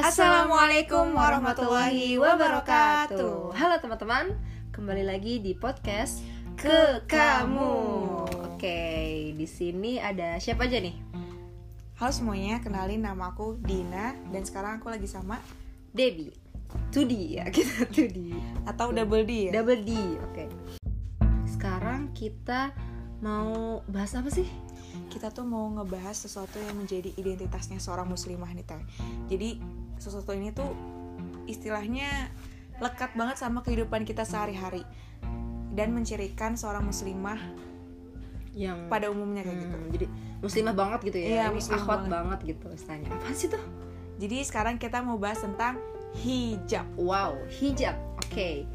Assalamualaikum warahmatullahi wabarakatuh. Halo teman-teman, kembali lagi di podcast ke kamu. Oke, di sini ada siapa aja nih? Halo semuanya, kenalin nama aku Dina dan sekarang aku lagi sama Debbie. 2D ya, kita 2D. atau Double D ya. Double D. Oke. Sekarang kita mau bahas apa sih? Kita tuh mau ngebahas sesuatu yang menjadi identitasnya seorang muslimah nih Teh. Jadi sesuatu ini tuh istilahnya lekat banget sama kehidupan kita sehari-hari dan mencirikan seorang muslimah Yang pada umumnya kayak gitu. Hmm, Jadi muslimah banget gitu ya. Iya, muslimah banget. banget. gitu istilahnya. Apa sih tuh? Jadi sekarang kita mau bahas tentang hijab. Wow, hijab. Oke.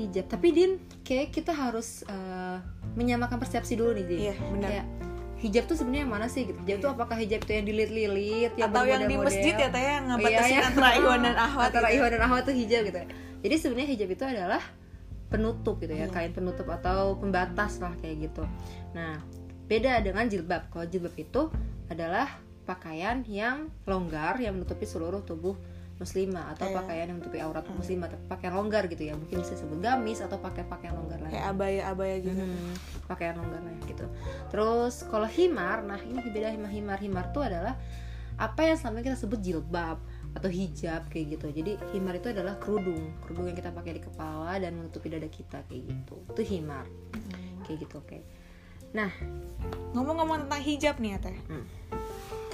Hijab. Tapi Din, kayak kita harus eh, menyamakan persepsi dulu nih, Din. Iya, benar. Kayak hijab tuh sebenarnya yang mana sih gitu? Hijab tuh apakah hijab itu yang dililit-lilit, yang Atau yang di masjid ya Teh yang Oh, ngebatasin iya, iya. antara Iwan dan Ahwat. Antara gitu. Iwan dan Ahwat tuh hijab gitu. ya. Jadi sebenarnya hijab itu adalah penutup gitu ya, Iya. kain penutup atau pembatas lah kayak gitu. Nah, beda dengan jilbab. Kalau jilbab itu adalah pakaian yang longgar yang menutupi seluruh tubuh muslimah atau Kayak- pakaian yang menutupi aurat Hmm. muslimah, tapi pakaian longgar gitu ya. Mungkin bisa disebut gamis atau pakaian-pakaian longgar lain. Kayak abaya-abaya gitu. Hmm, pakaian longgar lah gitu. Terus kalau himar, nah ini beda himar himar himar tuh adalah apa yang selama ini kita sebut jilbab atau hijab kayak gitu. Jadi himar itu adalah kerudung, kerudung yang kita pakai di kepala dan menutupi dada kita kayak gitu. Itu himar kayak gitu oke. Nah, Ngomong-ngomong tentang hijab nih ya Teh. Hmm.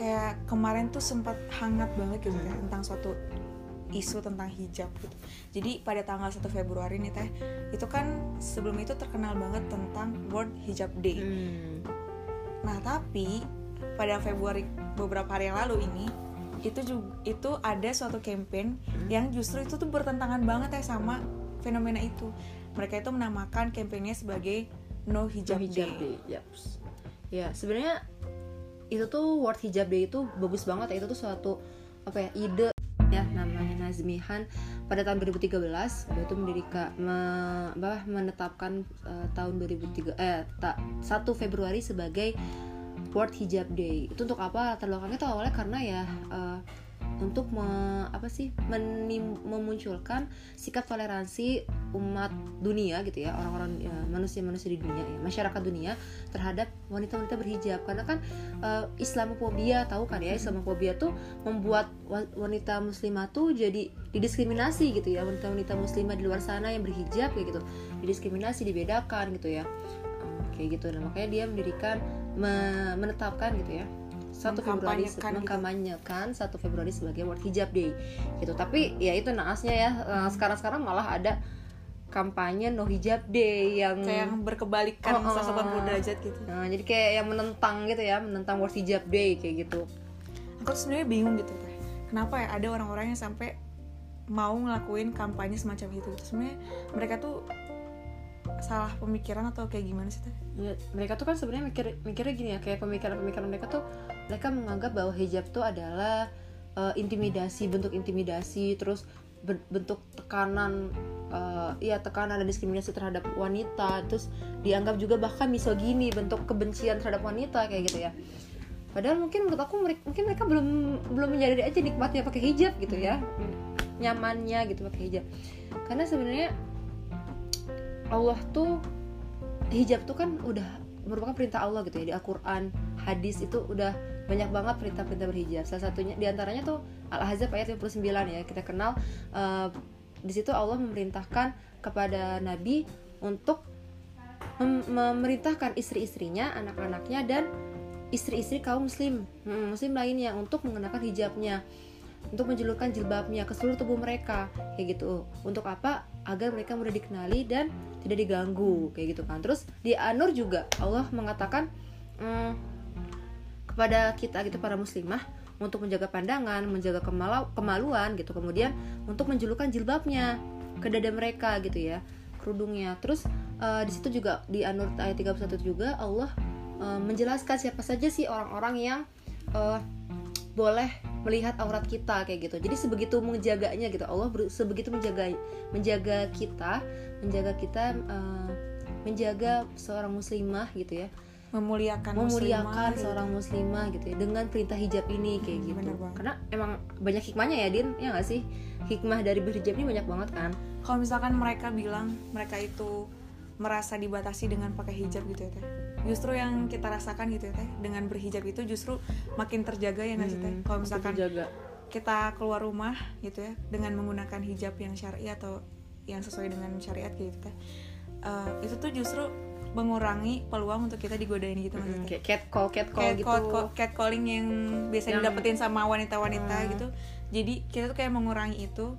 Kayak kemarin tuh sempat hangat banget gitu Teh tentang suatu isu tentang hijab gitu. Jadi pada tanggal 1 Februari nih Teh, itu kan sebelum itu terkenal banget tentang World Hijab Day. hmm, Nah, tapi pada Februari beberapa hari yang lalu ini itu juga itu ada suatu campaign yang justru itu tuh bertentangan banget ya sama fenomena itu. Mereka itu menamakan campaignnya sebagai No Hijab, hijab, hijab Day. day. Yaps. Ya, sebenarnya itu tuh World Hijab Day itu bagus banget ya. Itu tuh suatu apa ya ide ya namanya Nazmihan pada tahun 2013 dia itu mendirikan me, apa, menetapkan eh, tahun 2003 eh tak 1 Februari sebagai World Hijab Day. Itu untuk apa? Latar belakangnya itu awalnya karena ya eh, untuk me- apa sih menim- memunculkan sikap toleransi umat dunia gitu ya orang-orang ya, manusia-manusia di dunia ya masyarakat dunia terhadap wanita-wanita berhijab. Karena kan eh, Islamophobia tahu kan ya Islamophobia tuh membuat wa- wanita muslimah tuh jadi didiskriminasi gitu ya wanita-wanita muslimah di luar sana yang berhijab kayak gitu didiskriminasi dibedakan gitu ya kayak gitu. Nah makanya dia mendirikan me- menetapkan gitu ya 1 Februari Mengkampanyekan gitu. mengkampanyekan 1 Februari sebagai World Hijab Day gitu. Tapi ya itu naasnya ya eh, sekarang-sekarang malah ada kampanye no hijab day yang kayak yang berkebalikan Oh, oh. 180 derajat gitu. Nah, jadi kayak yang menentang gitu ya, menentang World Hijab Day kayak gitu. Aku tuh sebenarnya bingung gitu teh. Kenapa ya ada orang-orang yang sampai mau ngelakuin kampanye semacam itu? Sebenarnya mereka tuh salah pemikiran atau kayak gimana sih teh? Ya, mereka tuh kan sebenarnya mikir mikirnya gini ya, kayak pemikiran-pemikiran mereka tuh mereka menganggap bahwa hijab tuh adalah eh, intimidasi, bentuk intimidasi, terus bentuk tekanan eh, iya tekanan dan diskriminasi terhadap wanita, terus dianggap juga bahkan misogini, bentuk kebencian terhadap wanita kayak gitu ya. Padahal mungkin menurut aku mungkin mereka belum belum menyadari aja nikmatnya pakai hijab gitu ya. Nyamannya gitu pakai hijab. Karena sebenarnya Allah tuh hijab tuh kan udah merupakan perintah Allah gitu ya di Al-Qur'an, hadis itu udah banyak banget perintah-perintah berhijab. Salah satunya di antaranya tuh Al-Ahzab ayat 59 ya. Kita kenal eh, di situ Allah memerintahkan kepada Nabi untuk mem- memerintahkan istri-istrinya, anak-anaknya dan istri-istri kaum muslim, hmm, muslim lainnya untuk mengenakan hijabnya, untuk menjulurkan jilbabnya ke seluruh tubuh mereka, kayak gitu. Untuk apa? Agar mereka mudah dikenali dan tidak diganggu, kayak gitu kan. Terus di An-Nur juga Allah mengatakan hmm, kepada kita gitu para muslimah untuk menjaga pandangan, menjaga kemalau- kemaluan gitu. Kemudian untuk menjulurkan jilbabnya ke dada mereka gitu ya, kerudungnya. Terus eh, di situ juga di An-Nur ayat 31 juga Allah eh, menjelaskan siapa saja sih orang-orang yang eh, boleh melihat aurat kita kayak gitu. Jadi sebegitu menjaganya gitu. Allah sebegitu menjaga menjaga kita, menjaga kita eh, menjaga seorang muslimah gitu ya memuliakan memuliakan muslimah, gitu. seorang muslimah gitu ya dengan perintah hijab ini kayak gitu. Bener banget. karena emang banyak hikmahnya ya din. Ya nggak sih? Hikmah dari berhijab ini banyak banget kan? Kalau misalkan mereka bilang mereka itu merasa dibatasi dengan pakai hijab gitu ya teh. Justru yang kita rasakan gitu ya teh dengan berhijab itu justru makin terjaga ya nggak sih teh? Hmm, kalau misalkan jaga kita keluar rumah gitu ya dengan menggunakan hijab yang syar'i atau yang sesuai dengan syariat gitu teh eh, itu tuh justru mengurangi peluang untuk kita digodain gitu maksudnya. kayak cat call cat call cat gitu. call, catcalling yang biasa Yang- didapetin sama wanita-wanita Hmm. gitu. Jadi kita tuh kayak mengurangi itu.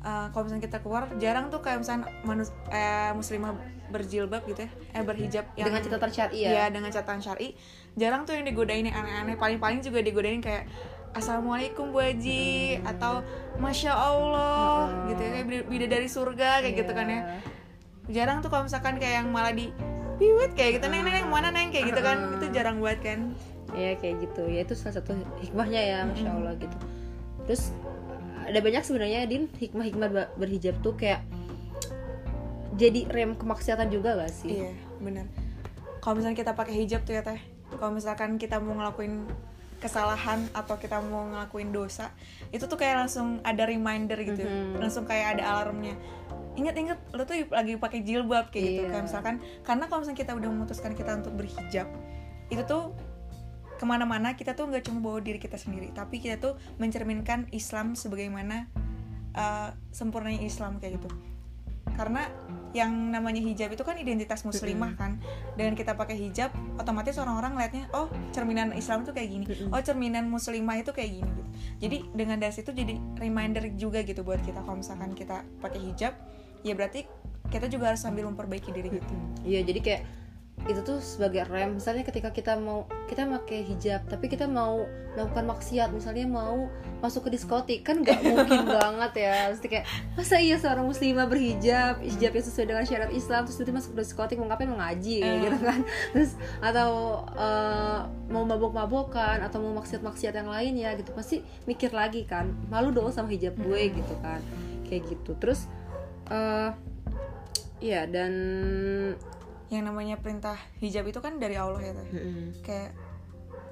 Uh, kalau misalnya kita keluar jarang tuh kayak misalnya manus eh, muslimah berjilbab gitu ya eh berhijab yang dengan catatan syari Iya, ya dengan catatan syari. Jarang tuh yang digodain yang aneh-aneh. Paling-paling juga digodain kayak assalamualaikum bu Haji atau masya Allah Hmm. gitu ya kayak bida- bidadari surga kayak gitu kan ya. Iya. Jarang tuh kalau misalkan kayak yang malah di piwit kayak gitu neng neng neng, mana neng? kayak gitu kan. Hmm. itu jarang banget kan. Iya kayak gitu. Ya itu salah satu hikmahnya ya masya allah gitu. Terus ada banyak sebenarnya din hikmah-hikmah berhijab tuh kayak jadi rem kemaksiatan juga gak sih? Iya benar. Kalau misalnya kita pakai hijab tuh ya teh kalau misalkan kita mau ngelakuin kesalahan atau kita mau ngelakuin dosa itu tuh kayak langsung ada reminder gitu. Mhm. langsung kayak ada alarmnya ingat-ingat lo tuh lagi pakai jilbab kayak gitu Iya. kayak misalkan. Karena kalau misalnya kita udah memutuskan kita untuk berhijab itu tuh ke mana-mana kita tuh nggak cuma bawa diri kita sendiri tapi kita tuh mencerminkan Islam sebagaimana uh, sempurnanya Islam kayak gitu. Karena yang namanya hijab itu kan identitas muslimah kan. Dengan kita pakai hijab otomatis orang-orang liatnya oh cerminan Islam tuh kayak gini. Oh cerminan muslimah itu kayak gini gitu. Jadi dengan dari situ jadi reminder juga gitu buat kita. Kalau misalkan kita pakai hijab ya berarti kita juga harus sambil memperbaiki diri gitu. Iya jadi kayak itu tuh sebagai rem. Misalnya ketika kita mau kita pakai hijab tapi kita mau melakukan maksiat. Misalnya mau masuk ke diskotik kan nggak mungkin banget ya. Mesti kayak masa iya seorang muslimah berhijab hijab yang sesuai dengan syariat Islam terus nanti masuk ke diskotik mau ngapain? Mau ngaji kayak Eh. gitu kan. Terus atau eh, mau mabok-mabokan atau mau maksiat-maksiat yang lain ya gitu. Pasti mikir lagi kan malu dong sama hijab gue gitu kan. Kayak gitu. Terus eh Iya dan yang namanya perintah hijab itu kan dari Allah ya teh? Kayak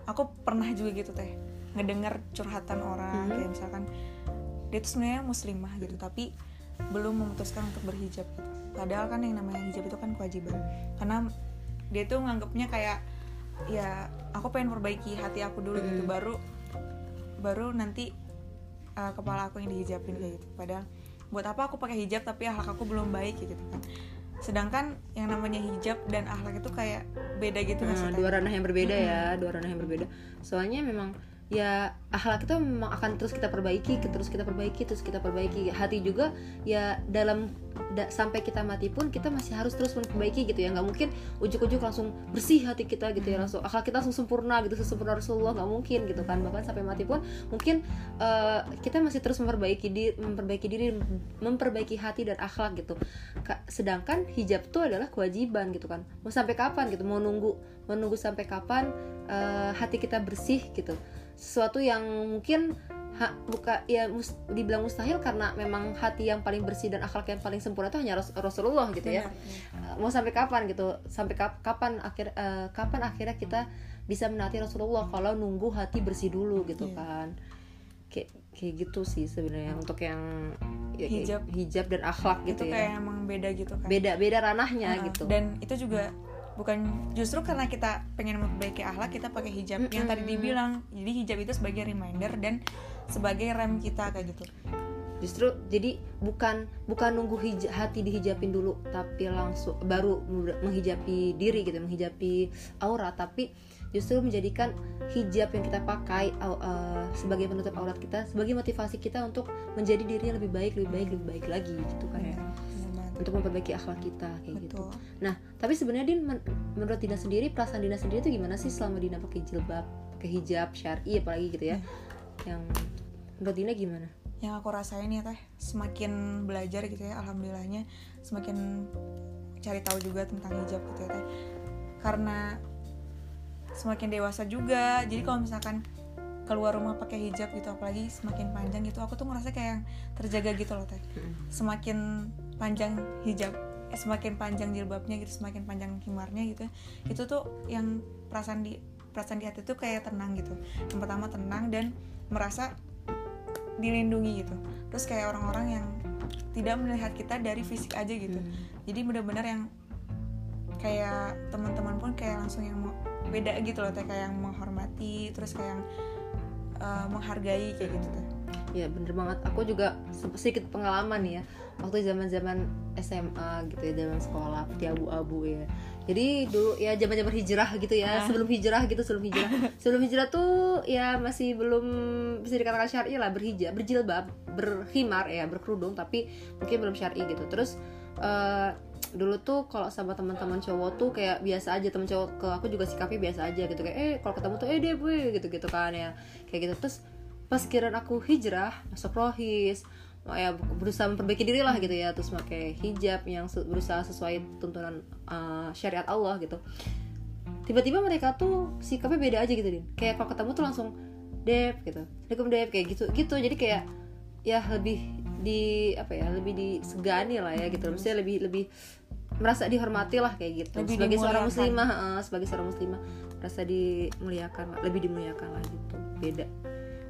aku pernah juga gitu teh. Ngedengar curhatan orang Mhm. kayak misalkan dia tuh sebenarnya muslimah gitu tapi belum memutuskan untuk berhijab gitu. Padahal kan yang namanya hijab itu kan kewajiban. Karena dia tuh nganggapnya kayak ya aku pengen perbaiki hati aku dulu gitu baru baru nanti uh, kepala aku yang dihijabin kayak gitu. Padahal buat apa aku pakai hijab tapi akhlak aku belum baik gitu kan. Sedangkan yang namanya hijab dan akhlak itu kayak beda gitu Nah, dua ranah yang berbeda ya, dua ranah yang berbeda. Soalnya memang ya akhlak itu memang akan terus kita perbaiki, terus kita perbaiki, terus kita perbaiki. Hati juga ya dalam da- sampai kita mati pun kita masih harus terus memperbaiki gitu ya. nggak mungkin ujuk-ujuk langsung bersih hati kita gitu ya, langsung akhlak kita langsung sempurna gitu, sesempurna Rasulullah nggak mungkin gitu kan. Bahkan sampai mati pun mungkin eh, kita masih terus memperbaiki diri, memperbaiki diri, memperbaiki hati dan akhlak gitu. Ka- sedangkan hijab itu adalah kewajiban gitu kan mau sampai kapan gitu mau nunggu mau nunggu sampai kapan eh, hati kita bersih gitu sesuatu yang mungkin ha, buka ya mus, dibilang mustahil karena memang hati yang paling bersih dan akhlak yang paling sempurna itu hanya Ras- Rasulullah gitu ya Benar. Eh, mau sampai kapan gitu sampai kap- kapan akhir eh, kapan akhirnya kita bisa menaati Rasulullah kalau nunggu hati bersih dulu gitu Iya. kan kayak kayak gitu sih sebenarnya untuk yang ya, Hijab. hijab dan akhlak itu gitu ya kayak emang beda gitu kan beda beda ranahnya Nah, gitu dan itu juga bukan justru karena kita pengen memperbaiki akhlak kita pakai hijab yang tadi dibilang. Jadi hijab itu sebagai reminder dan sebagai rem kita kayak gitu. Justru jadi bukan bukan nunggu hati dihijabin dulu tapi langsung baru menghijabi diri gitu menghijabi aura. Tapi justru menjadikan hijab yang kita pakai eh, sebagai penutup aurat kita sebagai motivasi kita untuk menjadi diri yang lebih baik lebih baik lebih baik lagi gitu kan ya. Banget. Untuk memperbaiki akhlak kita kayak gitu. Betul. Nah, tapi sebenarnya Din men- menurut Dina sendiri perasaan Dina sendiri itu gimana sih selama Dina pakai jilbab, pakai hijab syar'i apalagi gitu ya. Yang menurut Dina gimana? yang aku rasain ya teh semakin belajar gitu ya alhamdulillahnya semakin cari tahu juga tentang hijab gitu ya teh. Karena semakin dewasa juga jadi kalau misalkan keluar rumah pakai hijab gitu apalagi semakin panjang gitu aku tuh ngerasa kayak yang terjaga gitu loh teh. Semakin panjang hijab semakin panjang jilbabnya gitu semakin panjang himarnya gitu itu tuh yang perasaan di perasaan di hati tuh kayak tenang gitu. Yang pertama tenang dan merasa dilindungi gitu. Terus kayak orang-orang yang tidak melihat kita dari fisik aja gitu. Hmm. jadi benar-benar yang kayak teman-teman pun kayak langsung yang mau- beda gitu loh kayak yang menghormati terus kayak yang uh, menghargai kayak gitu tuh ya bener banget. Aku juga se- sedikit pengalaman nih ya. Waktu zaman zaman SMA gitu ya zaman sekolah di abu-abu ya. Jadi dulu ya zaman zaman hijrah gitu ya. Sebelum hijrah gitu sebelum hijrah. Sebelum hijrah tuh ya masih belum bisa dikatakan syar'i lah berhijab berjilbab berhimar ya berkerudung tapi mungkin belum syar'i gitu. Terus eh, dulu tuh kalau sama teman-teman cowok tuh kayak biasa aja teman cowok ke aku juga sikapnya biasa aja gitu. Kayak eh kalau ketemu tuh eh deh gue gitu gitu kan ya. Kayak gitu. Terus pas kirain aku hijrah masuk rohis ya berusaha memperbaiki diri lah gitu ya terus pakai hijab yang berusaha sesuai tuntunan uh, syariat Allah gitu. Tiba-tiba mereka tuh sikapnya beda aja gitu din. Kayak kalau ketemu tuh langsung dep gitu. Assalamualaikum dep kayak gitu gitu. Jadi kayak ya lebih di apa ya lebih disegani lah ya gitu. Maksudnya lebih lebih merasa dihormati lah kayak gitu. Lebih sebagai seorang muslimah eh, sebagai seorang muslimah merasa dimuliakan lah lebih dimuliakan lah gitu. Beda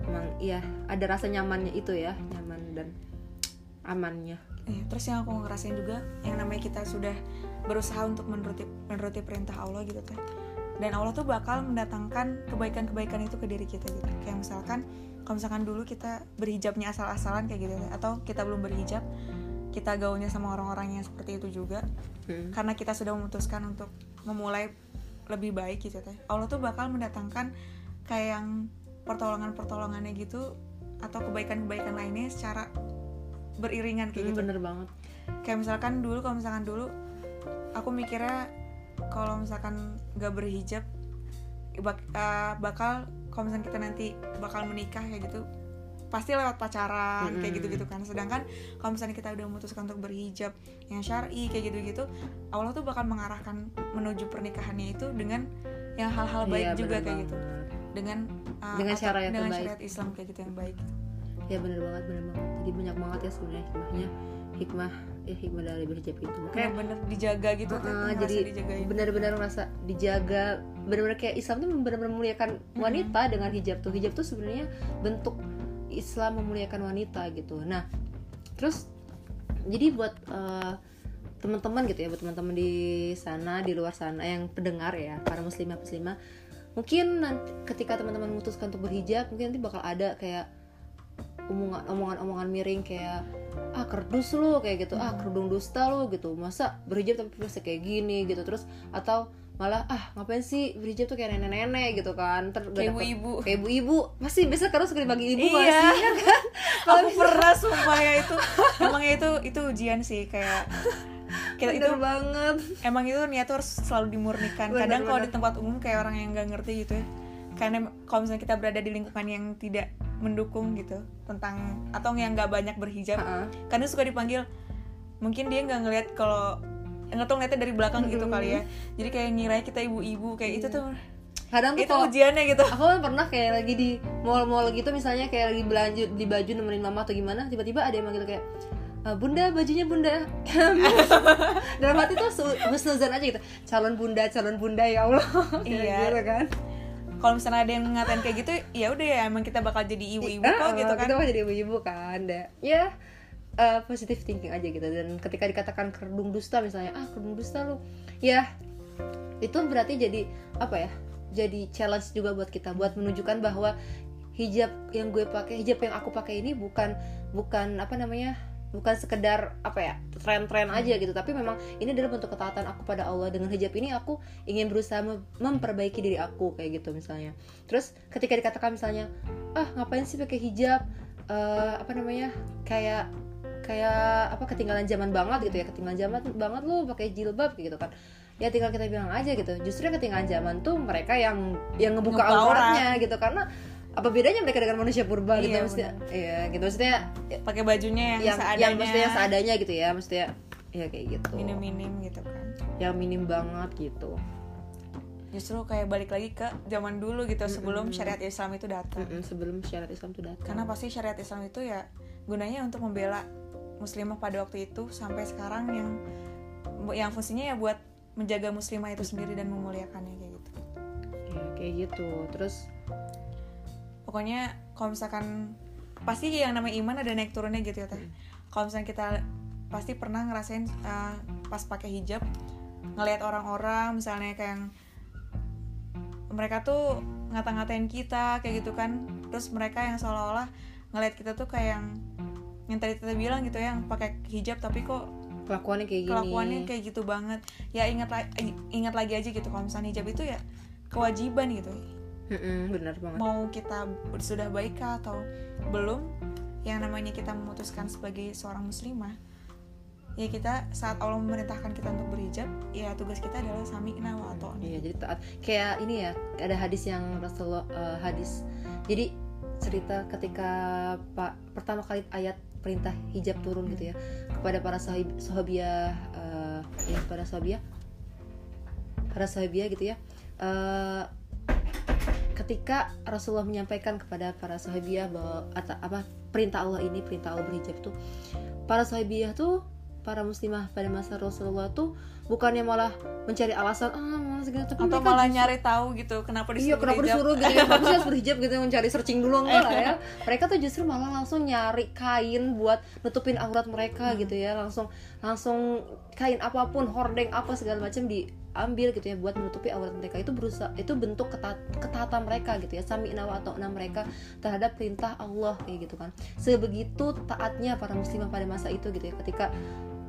emang iya ada rasa nyamannya itu ya nyaman dan amannya. Iya, terus yang aku ngerasain juga yang namanya kita sudah berusaha untuk menuruti menuruti perintah Allah gitu teh dan Allah tuh bakal mendatangkan kebaikan-kebaikan itu ke diri kita gitu. Kayak misalkan kalau misalkan dulu kita berhijabnya asal-asalan kayak gitu teh atau kita belum berhijab kita gaulnya sama orang-orang yang seperti itu juga Hmm. karena kita sudah memutuskan untuk memulai lebih baik gitu teh Allah tuh bakal mendatangkan kayak yang pertolongan-pertolongannya gitu atau kebaikan-kebaikan lainnya secara beriringan kayak Hmm, gitu bener banget kayak misalkan dulu kalau misalkan dulu aku mikirnya kalau misalkan gak berhijab bak- eh, bakal kalau misalkan kita nanti bakal menikah kayak gitu pasti lewat pacaran kayak Mm-mm. gitu-gitu kan sedangkan kalau misalnya kita udah memutuskan untuk berhijab yang syar'i kayak gitu-gitu Allah tuh bakal mengarahkan menuju pernikahannya itu dengan yang hal-hal baik Iya, juga bener kayak gitu. Dengan uh, Dengan yang dengan terbaik. syariat Islam kayak gitu yang baik. Ya bener banget bener banget. Jadi banyak banget ya sebenarnya hikmahnya. Hikmah ya hikmah dari berhijab itu. Kayak makanya bener dijaga gitu uh, tuh, ngerasa jadi benar-benar merasa dijaga. Benar-benar kayak Islam tuh benar-benar memuliakan wanita dengan hijab tuh. Hijab tuh sebenarnya bentuk Islam memuliakan wanita gitu. Nah terus jadi buat eh, teman-teman gitu ya buat teman-teman di sana di luar sana yang pendengar ya para muslimah muslimah mungkin nanti ketika teman-teman memutuskan untuk berhijab mungkin nanti bakal ada kayak omongan omongan omongan miring kayak ah kerdus lu kayak gitu ah kerudung dusta lu gitu masa berhijab tapi masih kayak gini gitu terus atau malah ah ngapain sih berhijab tuh kayak nenek-nenek gitu kan udah Kayak ibu-ibu. kayak ibu-ibu pasti biasa kalau suka dibagi ibu Iya. sih? Ya kan? aku pernah sumpah ya itu emangnya itu itu ujian sih kayak kita itu banget. emang itu niat tuh harus selalu dimurnikan. Bener, kadang kalau di tempat umum kayak orang yang nggak ngerti gitu ya. Karena kalau misalnya kita berada di lingkungan yang tidak mendukung gitu tentang atau yang nggak banyak berhijab kadang suka dipanggil mungkin dia nggak ngeliat kalau nggak tahu ngeliatnya dari belakang gitu kali ya. Jadi kayak ngira kita ibu-ibu kayak itu tuh kadang tuh itu kalau ujiannya gitu. aku kan pernah kayak lagi di mall-mall gitu misalnya kayak lagi belanja di baju nemenin mama atau gimana tiba-tiba ada yang manggil kayak "Eh, bunda bajunya bunda. Dalam hati tuh husnuzan aja gitu. Calon bunda calon bunda ya allah. Iya. gitu kan. Kalau misalnya ada yang ngatain kayak gitu ya udah ya emang kita bakal jadi ibu-ibu kok Ah, gitu kan. kita mah jadi ibu-ibu kan deh ya eh, positive thinking aja gitu. Dan ketika dikatakan kerudung dusta misalnya ah kerudung dusta lu. Ya itu berarti jadi apa ya jadi challenge juga buat kita. Buat menunjukkan bahwa hijab yang gue pakai hijab yang aku pakai ini bukan bukan apa namanya bukan sekedar apa ya tren-tren aja gitu. Tapi memang ini adalah bentuk ketaatan aku pada Allah. Dengan hijab ini aku ingin berusaha mem- memperbaiki diri aku kayak gitu misalnya. Terus ketika dikatakan misalnya ah ngapain sih pakai hijab? Eh, apa namanya kayak kayak apa ketinggalan zaman banget gitu ya. Ketinggalan zaman banget lu pakai jilbab gitu kan. Ya tinggal kita bilang aja gitu. Justru yang ketinggalan zaman tuh mereka yang yang ngebuka Ngebuka auratnya gitu. Karena apa bedanya mereka dengan manusia purba gitu? Iya, maksudnya iya gitu. Maksudnya pakai bajunya yang, yang seadanya. yang maksudnya yang seadanya gitu ya. Maksudnya ya kayak gitu. Minim-minim gitu kan. Yang minim banget gitu. Justru kayak balik lagi ke zaman dulu gitu sebelum syariat Islam itu datang. Mm-mm, sebelum syariat Islam itu datang. Karena pasti syariat Islam itu ya gunanya untuk membela muslimah pada waktu itu sampai sekarang yang yang fungsinya ya buat menjaga muslimah itu sendiri dan memuliakannya kayak gitu. Ya kayak gitu. Terus pokoknya kalau misalkan pasti yang namanya iman ada naik turunnya gitu ya teh. Kalau misalnya kita pasti pernah ngerasain uh, pas pakai hijab ngelihat orang-orang misalnya kayak yang mereka tuh ngata-ngatain kita kayak gitu kan. Terus mereka yang seolah-olah ngelihat kita tuh kayak yang yang tadi kita bilang gitu ya yang pakai hijab tapi kok kelakuannya kayak gini. kelakuannya kayak gitu banget. Ya ingat la- ingat lagi aja gitu kalau misalnya hijab itu ya kewajiban gitu Mm-mm, bener banget. Mau kita sudah baik kah atau belum? Yang namanya kita memutuskan sebagai seorang muslimah ya kita saat Allah memerintahkan kita untuk berhijab ya tugas kita adalah sami'na wa ata'na Iya jadi taat. Kayak ini ya ada hadis yang Rasulullah eh, hadis. Jadi cerita ketika pak pertama kali ayat perintah hijab turun gitu ya kepada para sahib, sahabiah eh, ya para sahabiah. Para sahabiah gitu ya Eh, ketika Rasulullah menyampaikan kepada para sahabiah bahwa ata- apa perintah Allah ini perintah Allah berhijab tuh para sahabiah tuh para muslimah pada masa Rasulullah tuh bukannya malah mencari alasan ah malas gitu tapi atau malah justru- nyari tahu gitu kenapa disuruh Iya kenapa berhijab. disuruh gitu ya Kenapa sih harus berhijab gitu Mencari searching dulu enggak lah ya Mereka tuh justru malah langsung nyari kain Buat nutupin aurat mereka Hmm. gitu ya Langsung langsung kain apa pun Hordeng apa segala macam diambil gitu ya Buat menutupi aurat mereka. Itu berusaha Itu bentuk ketat, ketaatan mereka gitu ya Sami nawa atau enam mereka Terhadap perintah Allah kayak gitu kan. Sebegitu taatnya para muslimah pada masa itu gitu ya Ketika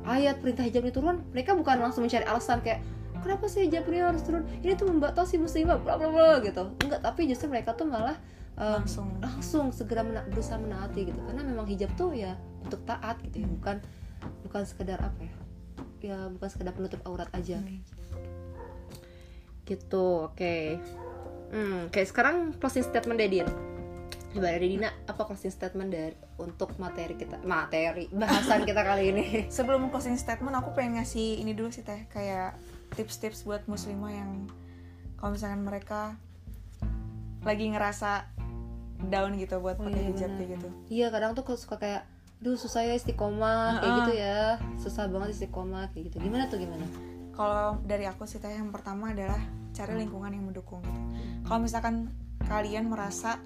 ayat perintah hijab ini turun Mereka bukan langsung mencari alasan kayak kenapa sih hijab ini harus turun? Ini tuh membatasi muslimah bla bla bla gitu. Enggak tapi justru mereka tuh malah uh, langsung. langsung segera mena- berusaha menaati gitu. Karena memang hijab tuh ya untuk taat gitu ya bukan bukan sekedar apa ya ya bukan sekedar penutup aurat aja. Hmm. Gitu oke. Hmm kayak sekarang closing statement dari Din. Coba dari Dina apa closing statement dari untuk materi kita? Materi bahasan kita kali ini. Sebelum closing statement aku pengen ngasih ini dulu sih teh. Kayak tips-tips buat muslimah yang kalau misalkan mereka lagi ngerasa down gitu buat Oh pakai iya, hijab kayak gitu. Iya kadang tuh suka kayak Duh susah ya istiqomah kayak Heeh. gitu ya. Susah banget istiqomah kayak gitu. Gimana tuh gimana? Kalau dari aku sih teh yang pertama adalah cari lingkungan yang mendukung gitu. Kalau misalkan kalian merasa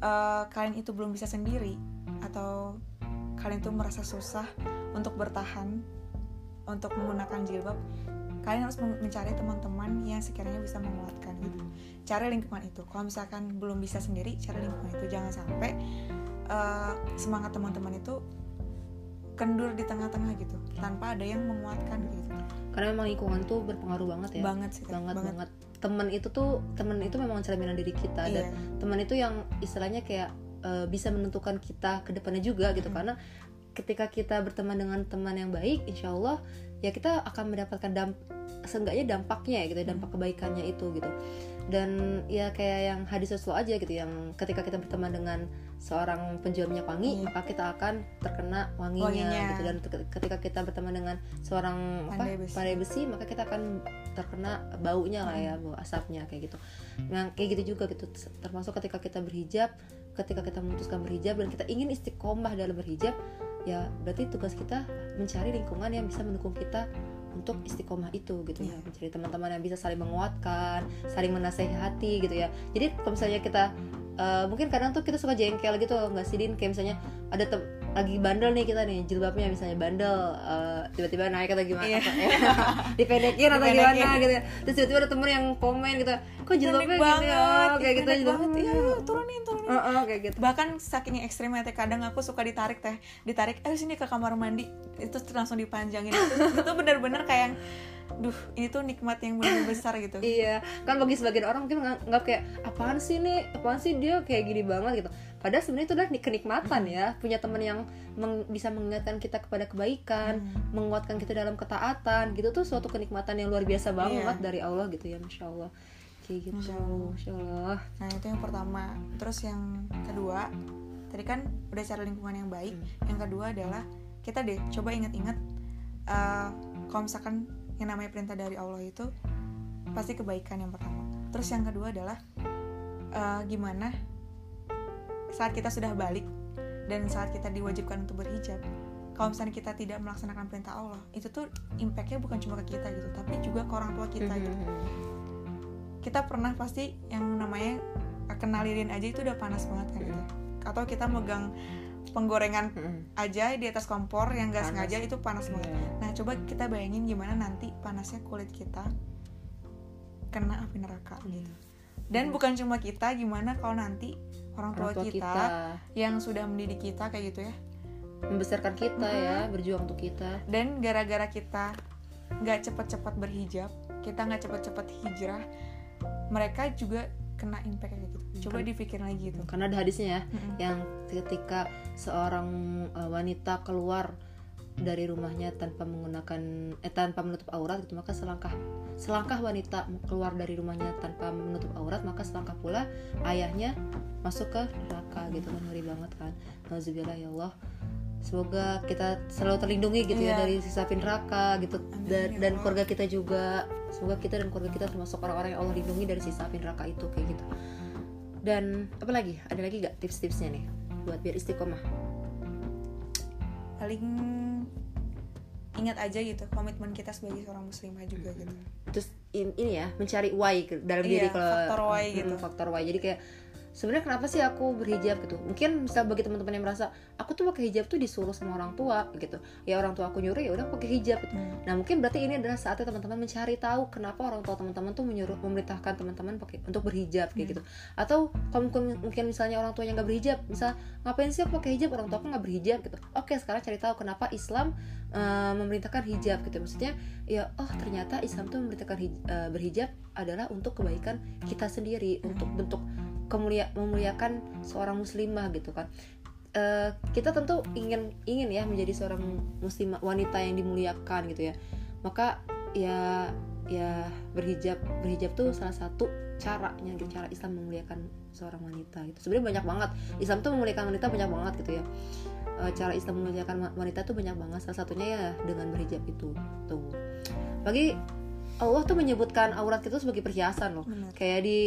eh, kalian itu belum bisa sendiri atau kalian itu merasa susah untuk bertahan untuk menggunakan jilbab, kalian harus men- mencari teman-teman yang sekiranya bisa menguatkan gitu. Cari lingkungan itu. Kalau misalkan belum bisa sendiri, cari lingkungan itu. Jangan sampai eh, semangat teman-teman itu kendur di tengah-tengah gitu, tanpa ada yang menguatkan gitu. Karena memang lingkungan tuh berpengaruh banget ya Banget sih, Teh. banget banget teman itu tuh teman itu memang cerminan diri kita dan Iya. teman itu yang istilahnya kayak eh, bisa menentukan kita ke depannya juga gitu Mm. karena ketika kita berteman dengan teman yang baik insya Allah ya kita akan mendapatkan damp seenggaknya dampaknya ya gitu ya, dampak kebaikannya itu gitu dan ya kayak yang hadis Rasulullah aja gitu yang ketika kita berteman dengan seorang penjual minyak wangi Iya. maka kita akan terkena wanginya, Wanginya. gitu dan ketika kita berteman dengan seorang Pandai apa besi. pandai besi maka kita akan terkena baunya lah ya bau asapnya kayak gitu nah kayak gitu juga gitu termasuk ketika kita berhijab ketika kita memutuskan berhijab dan kita ingin istiqomah dalam berhijab ya berarti tugas kita mencari lingkungan yang bisa mendukung kita untuk istiqomah itu gitu ya mencari teman-teman yang bisa saling menguatkan saling menasehati gitu ya jadi kalau misalnya kita eh, mungkin kadang tuh kita suka jengkel gitu nggak sih din kayak misalnya ada tem- lagi bandel nih kita nih jilbabnya misalnya bandel eh, tiba-tiba naik atau gimana Iya. atau- dipendekin atau Dipendekin. gimana gitu terus tiba-tiba ada temen yang komen gitu kok jilbabnya gitu banget, ya kayak gitu banget. Iya, turunin, turunin. Oh, oh, kayak gitu Bahkan saking ekstrimnya teh kadang aku suka ditarik teh, ditarik, eh sini ke kamar mandi, itu langsung dipanjangin. itu, itu bener-bener kayak, yang, duh ini tuh nikmat yang bener besar gitu. Iya, kan bagi sebagian orang mungkin nganggap kayak apaan sih nih, apaan sih dia kayak gini banget gitu. Padahal sebenarnya itu adalah nik- kenikmatan ya, punya teman yang meng- bisa mengingatkan kita kepada kebaikan, Hmm. menguatkan kita dalam ketaatan, gitu tuh suatu kenikmatan yang luar biasa banget Iya. dari Allah gitu ya, masya Allah. Kayak gitu, Masya Allah. masya Allah. Nah itu yang pertama. Terus yang kedua, tadi kan udah cari lingkungan yang baik. Yang kedua adalah kita deh coba inget-inget, eh, kalau misalkan yang namanya perintah dari Allah itu pasti kebaikan yang pertama. Terus yang kedua adalah eh, gimana saat kita sudah balik dan saat kita diwajibkan untuk berhijab, kalau misalnya kita tidak melaksanakan perintah Allah itu tuh impactnya bukan cuma ke kita gitu tapi juga ke orang tua kita gitu kita pernah pasti yang namanya kenal lilin aja itu udah panas banget kan. Gitu atau kita megang penggorengan aja di atas kompor yang nggak Panas. sengaja itu panas banget. Iya. nah coba kita bayangin gimana nanti panasnya kulit kita kena api neraka gitu. Dan bukan cuma kita gimana kalau nanti orang tua, orang tua kita, kita. yang sudah mendidik kita kayak gitu ya. Membesarkan kita ya berjuang untuk kita. Dan gara-gara kita nggak cepet-cepet berhijab kita nggak cepet-cepet hijrah mereka juga kena impact kayak gitu. Coba dipikir lagi gitu. karena ada hadisnya ya Mm-mm. yang ketika seorang uh, wanita keluar dari rumahnya tanpa menggunakan eh tanpa menutup aurat gitu maka selangkah selangkah wanita keluar dari rumahnya tanpa menutup aurat maka selangkah pula ayahnya masuk ke neraka gitu. Kan ngeri banget kan. Nauzubillah ya Allah. Semoga kita selalu terlindungi gitu ya Iya. dari siksa api neraka gitu. Dan, ya dan keluarga kita juga semoga kita dan keluarga kita termasuk orang-orang yang Allah lindungi dari siksa api neraka itu kayak gitu. Dan apa lagi? Ada lagi gak tips-tipsnya nih buat biar istiqomah? Paling ingat aja gitu komitmen kita sebagai seorang muslimah juga gitu. Terus in- ini ya mencari why dalam diri Iya, kalau faktor why gitu. faktor why. Jadi kayak sebenarnya kenapa sih aku berhijab gitu mungkin misal bagi teman-teman yang merasa aku tuh pakai hijab tuh disuruh sama orang tua gitu ya orang tua aku nyuruh ya udah pakai hijab gitu. Hmm. nah mungkin berarti ini adalah saatnya teman-teman mencari tahu kenapa orang tua teman-teman tuh menyuruh memerintahkan teman-teman pakai untuk berhijab kayak Hmm. gitu atau kalau mungkin, mungkin misalnya orang tuanya nggak berhijab misal ngapain sih aku pakai hijab orang tua aku nggak berhijab gitu oke sekarang cari tahu kenapa Islam eh, memerintahkan hijab gitu. Maksudnya ya oh ternyata Islam tuh memerintahkan hij- eh, berhijab adalah untuk kebaikan kita sendiri untuk bentuk kemulia memuliakan seorang muslimah gitu kan. Eh, kita tentu ingin ingin ya menjadi seorang muslimah wanita yang dimuliakan gitu ya. Maka ya ya berhijab berhijab tuh salah satu caranya gitu cara Islam memuliakan seorang wanita gitu. Sebenarnya banyak banget. Islam tuh memuliakan wanita banyak banget gitu ya. Eh, cara Islam memuliakan wa- wanita tuh banyak banget. Salah satunya ya dengan berhijab itu tuh. Bagi Allah tuh menyebutkan aurat kita sebagai perhiasan loh. Benar. kayak di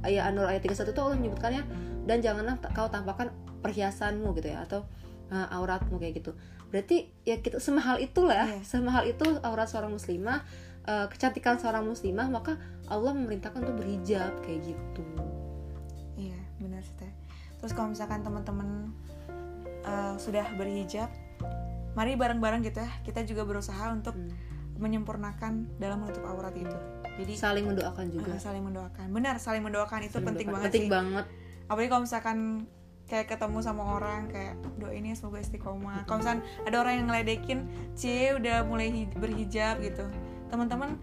ayat An-Nur ayat 31 itu Allah menyebutkannya dan janganlah kau tampakkan perhiasanmu gitu ya atau uh, auratmu kayak gitu. Berarti ya kita semahal itulah Iya. semahal itu aurat seorang muslimah uh, kecantikan seorang muslimah maka Allah memerintahkan untuk berhijab kayak gitu Iya, benar sih teh. Terus kalau misalkan teman-teman eh, sudah berhijab, mari bareng-bareng gitu ya. Kita juga berusaha untuk Hmm. menyempurnakan dalam menutup aurat itu. Jadi saling mendoakan juga eh, saling mendoakan. Benar, saling mendoakan itu Saling penting mendoakan. banget penting sih. banget Apalagi kalau misalkan kayak ketemu sama orang kayak doain ya semoga istiqomah. Kalau misalkan ada orang yang ngeledekin, "Cie udah mulai hi- berhijab" gitu. Teman-teman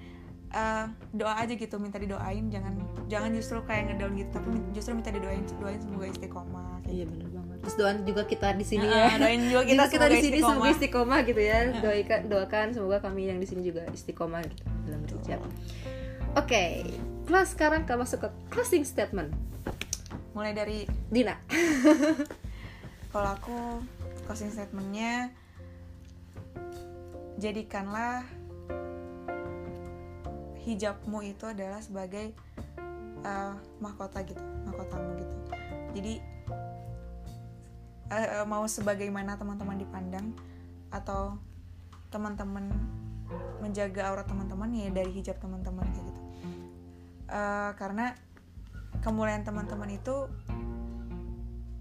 eh, doa aja gitu minta didoain jangan jangan justru kayak ngedown gitu tapi justru minta didoain doain semoga istiqomah kayak iya benar banget terus doain juga kita di sini Nah, ya. doain juga kita, kita, kita di sini semoga istiqomah. gitu ya. Doakan doakan semoga kami yang di sini juga istiqomah gitu, dalam berhijab oke kelas sekarang kita masuk ke closing statement. Mulai dari Dina. Kalau aku closing statementnya jadikanlah hijabmu itu adalah sebagai eh, mahkota gitu mahkotamu gitu. Jadi eh, mau sebagaimana teman-teman dipandang atau teman-teman menjaga aurat teman-teman ya dari hijab teman-teman kayak gitu. Eh, karena kemuliaan teman-teman itu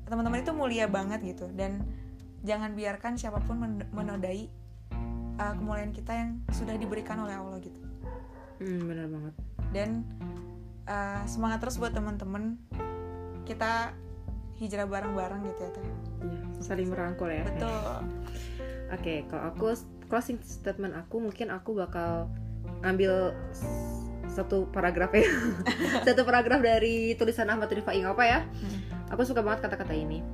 teman-teman itu mulia banget gitu. Dan jangan biarkan siapa pun men- menodai uh, kemuliaan kita yang sudah diberikan oleh Allah gitu hmm, benar banget dan uh, semangat terus buat teman-teman kita hijrah bareng-bareng gitu ya Teh. Iya, saling merangkul ya betul Oke, kalau aku closing statement aku mungkin aku bakal ngambil satu paragraf ya. satu paragraf dari tulisan Ahmad Rifai apa ya? Hmm. Aku suka banget kata-kata ini.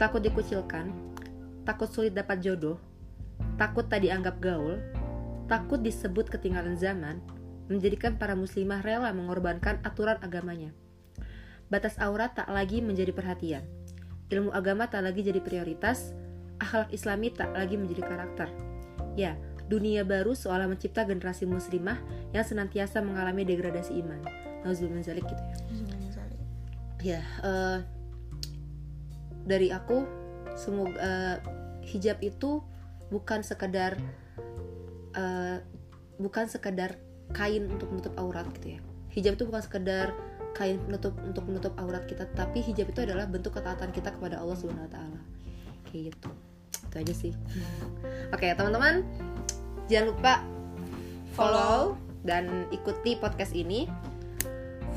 Takut dikucilkan, takut sulit dapat jodoh, takut tak dianggap gaul, takut disebut ketinggalan zaman, menjadikan para muslimah rela mengorbankan aturan agamanya. Batas aurat tak lagi menjadi perhatian. Ilmu agama tak lagi jadi prioritas, akhlak islami tak lagi menjadi karakter. Ya, dunia baru seolah mencipta generasi muslimah yang senantiasa mengalami degradasi iman. Nauzubillah zalik gitu ya. Ya, eh, dari aku semoga eh, hijab itu bukan sekedar eh, bukan sekedar kain untuk menutup aurat gitu ya. Hijab itu bukan sekedar kain penutup untuk menutup aurat kita tapi hijab itu adalah bentuk ketaatan kita kepada Allah Subhanahu Wa Taala. Kayak gitu. Itu aja sih. Oke teman-teman jangan lupa follow dan ikuti podcast ini.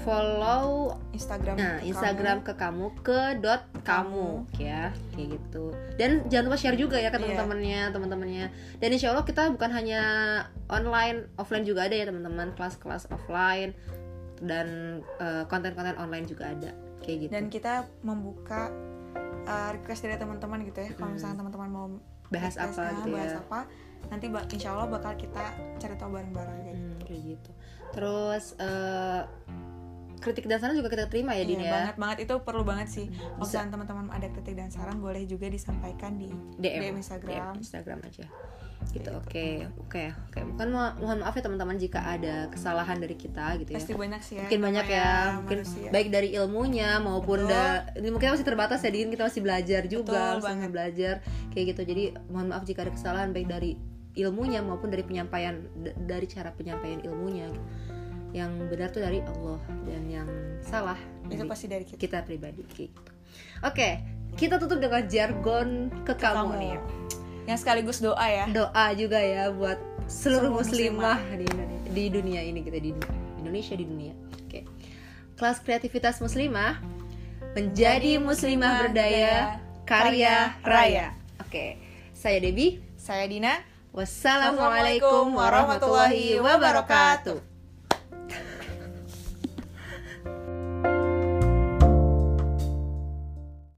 Follow Instagram nah ke Instagram kamu. ke kamu ke dot kamu ya kayak gitu. Dan jangan lupa share juga ya ke Iya. teman-temannya teman-temannya. Dan insya Allah kita bukan hanya online offline juga ada ya teman-teman. Kelas-kelas offline dan eh, konten-konten online juga ada kayak gitu. Dan kita membuka uh, request dari teman-teman gitu ya. Kalau Hmm. misalnya teman-teman mau bahas request, apa ah, gitu bahas ya apa nanti ba- insya Allah bakal kita cari tahu bareng-bareng kayak gitu. Hmm, kayak gitu. Terus eh, kritik dan saran juga kita terima ya Din Iya, ya banget banget itu perlu banget sih. Misalnya teman-teman ada kritik dan saran boleh juga disampaikan di DM, DM Instagram. DM Instagram aja gitu oke oke oke bukan mo- mohon maaf ya teman-teman jika ada kesalahan dari kita gitu ya Pasti banyak sih ya. mungkin banyak ya namanya mungkin manusia. baik dari ilmunya maupun Betul. da, ini mungkin masih terbatas ya Din kita masih belajar juga Betul masih banget. belajar kayak gitu jadi mohon maaf jika ada kesalahan baik dari ilmunya maupun dari penyampaian dari cara penyampaian ilmunya yang benar tuh dari Allah dan yang salah itu dari pasti dari kita. kita pribadi gitu oke kita tutup dengan jargon ke kamu, Kamu. nih Yang sekaligus doa ya. doa juga ya buat seluruh Semua muslimah di Indonesia, di dunia ini kita di dunia, Indonesia di dunia. Oke. Kelas kreativitas muslimah menjadi muslimah berdaya karya raya. Oke. Saya Debbie. Saya Dina. Wassalamualaikum warahmatullahi wabarakatuh.